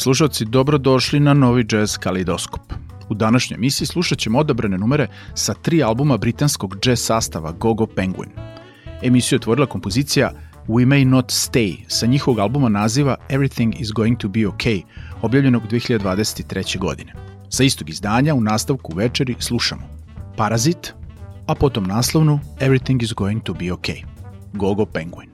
slušalci, dobrodošli na novi jazz kalidoskop. U današnjoj emisiji slušat ćemo odabrane numere sa tri albuma britanskog jazz sastava Gogo Penguin. Emisiju je otvorila kompozicija We May Not Stay sa njihovog albuma naziva Everything is Going to Be Okay, objavljenog 2023. godine. Sa istog izdanja u nastavku večeri slušamo Parazit, a potom naslovnu Everything is Going to Be Okay, Gogo Penguin.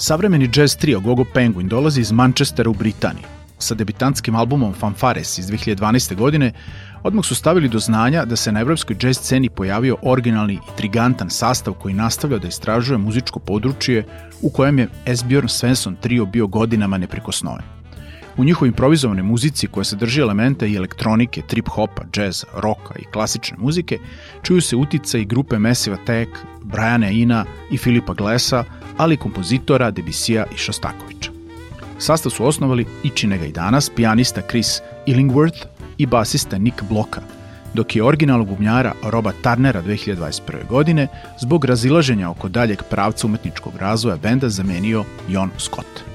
Savremeni jazz trio Gogo Penguin dolazi iz Manchestera u Britaniji. Sa debitantskim albumom Fanfares iz 2012. godine odmah su stavili do znanja da se na evropskoj jazz sceni pojavio originalni i trigantan sastav koji nastavlja da istražuje muzičko područje u kojem je Esbjorn Svensson trio bio godinama neprikosnoven. U njihovoj improvizovanoj muzici koja sadrži elemente i elektronike, trip-hopa, džez, roka i klasične muzike, čuju se utica i grupe Messive Attack, Briana Ina i Filipa Glesa, ali i kompozitora Debisija i Šostakovića. Sastav su osnovali i čine ga i danas pijanista Chris Illingworth i basista Nick Bloka, dok je original bubnjara Roba Tarnera 2021. godine zbog razilaženja oko daljeg pravca umetničkog razvoja benda zamenio Jon Scott.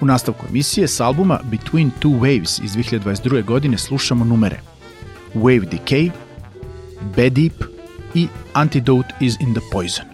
U nastavku emisije s albuma Between Two Waves iz 2022. godine slušamo numere Wave Decay, Bad Deep i Antidote is in the Poison.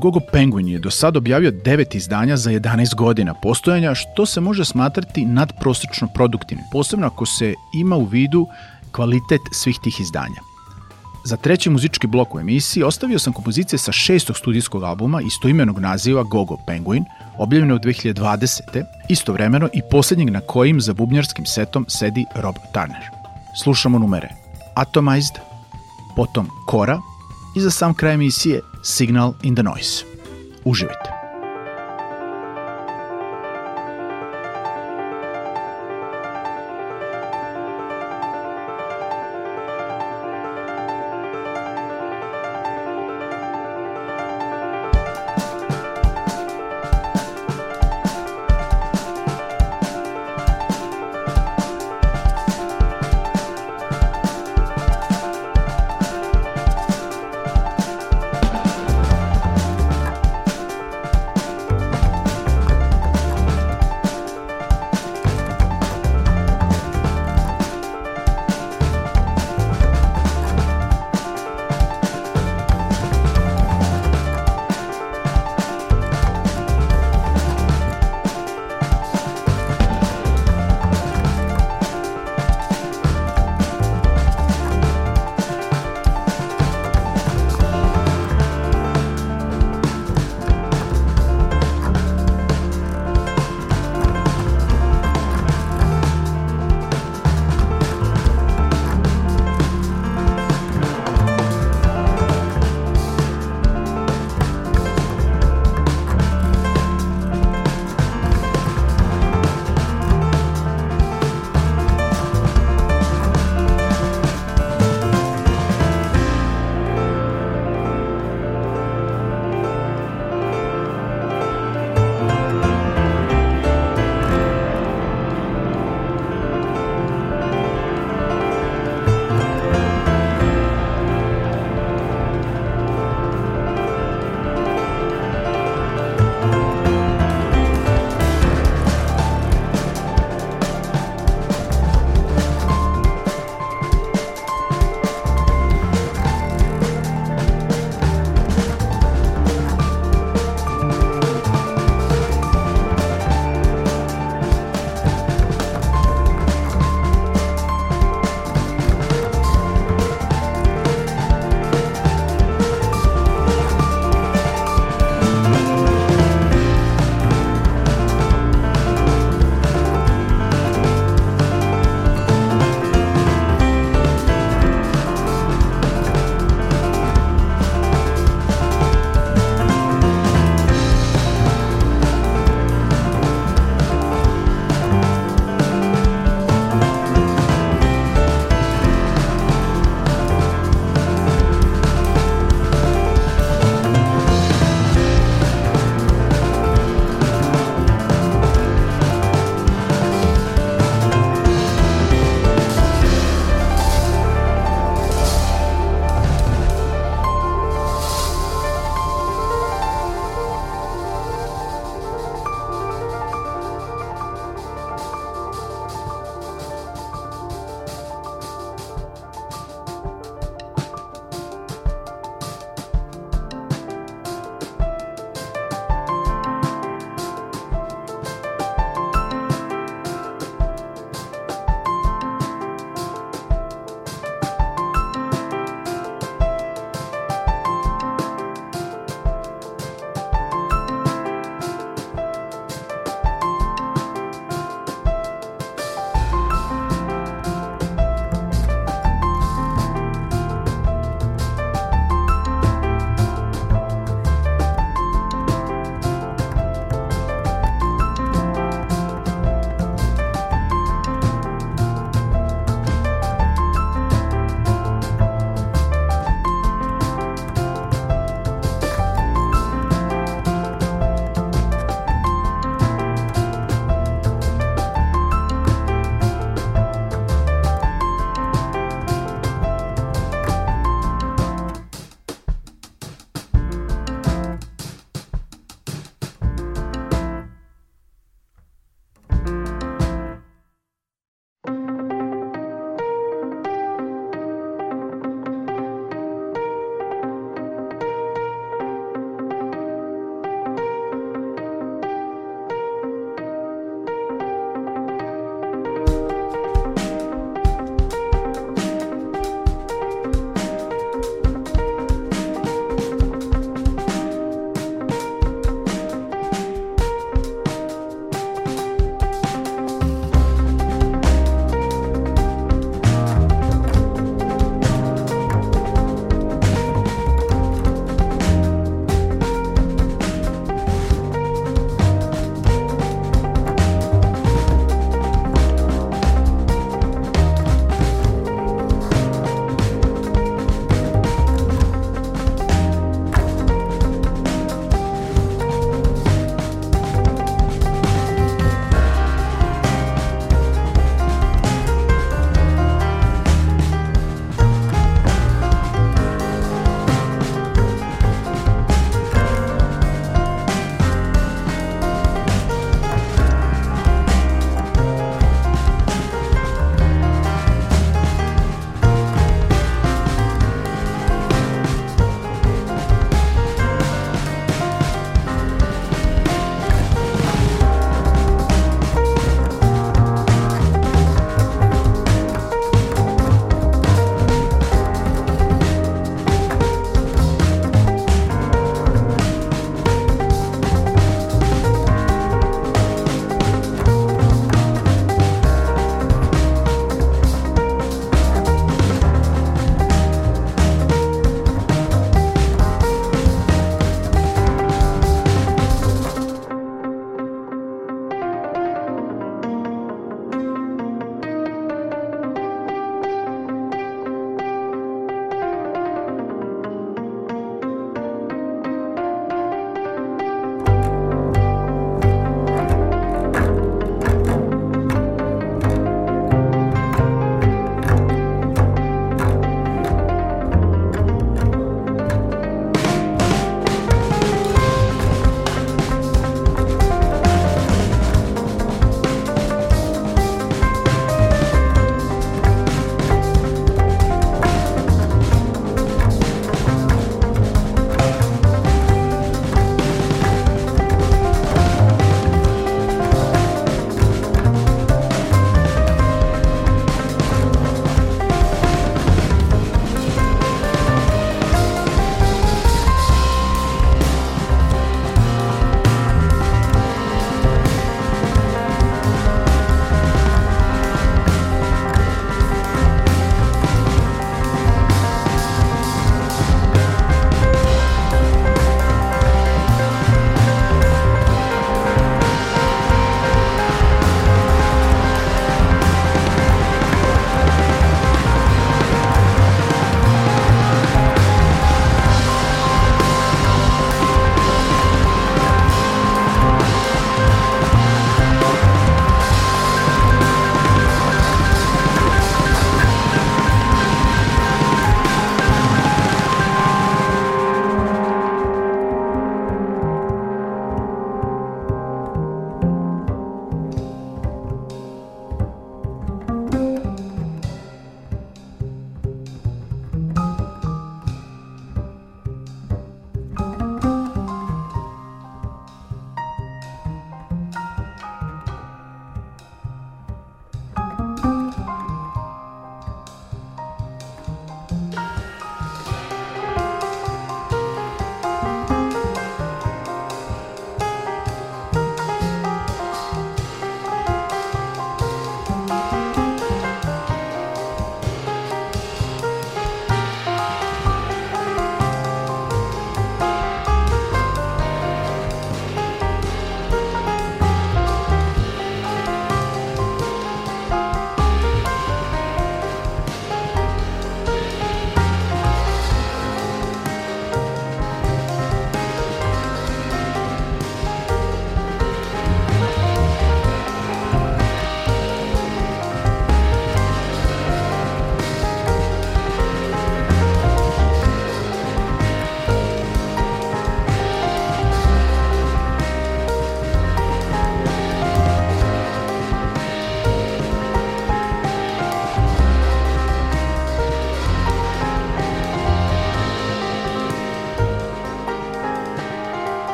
Gogo Penguin je do sad objavio 9 izdanja za 11 godina postojanja, što se može smatrati nadprosečno produktivnim, posebno ako se ima u vidu kvalitet svih tih izdanja. Za treći muzički blok u emisiji ostavio sam kompozicije sa šestog studijskog albuma istoimenog naziva Gogo Penguin, objavljeno u 2020. istovremeno i posljednjeg na kojim za bubnjarskim setom sedi Rob Turner. Slušamo numere Atomized, potom Kora i za sam kraj emisije Signal in the Noise. Uživajte!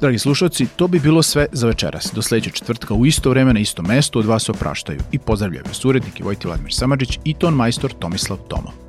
Dragi slušalci, to bi bilo sve za večeras. Do sledećeg četvrtka u isto vreme na isto mesto od vas opraštaju i pozdravljaju vas urednik i Vojti Vladimir Samadžić i ton majstor Tomislav Tomo.